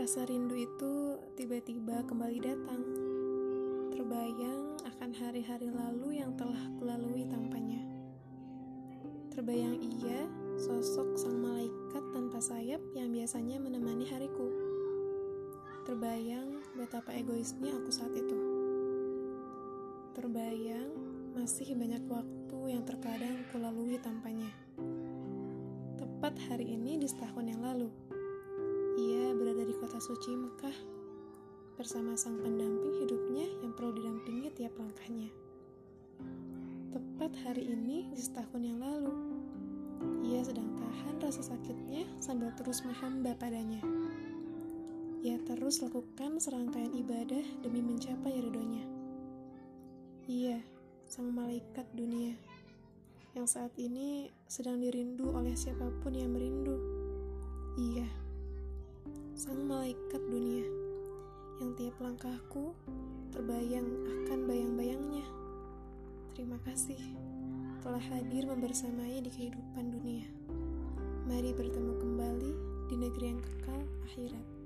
Rasa rindu itu tiba-tiba kembali datang. Terbayang akan hari-hari lalu yang telah kulalui tanpanya. Terbayang ia, sosok sang malaikat tanpa sayap yang biasanya menemani hariku. Terbayang betapa egoisnya aku saat itu. Terbayang masih banyak waktu yang terkadang kulalui tanpanya. Tepat hari ini di setahun yang lalu, suci Mekah bersama sang pendamping hidupnya yang perlu didampingi tiap langkahnya. Tepat hari ini di setahun yang lalu, ia sedang tahan rasa sakitnya sambil terus menghamba padanya. Ia terus lakukan serangkaian ibadah demi mencapai ridhonya. Ia, sang malaikat dunia, yang saat ini sedang dirindu oleh siapa pun yang merindu. Iya, sang malaikat dunia yang tiap langkahku terbayang akan bayang-bayangnya. Terima kasih telah hadir membersamai di kehidupan dunia. Mari bertemu kembali di negeri yang kekal akhirat.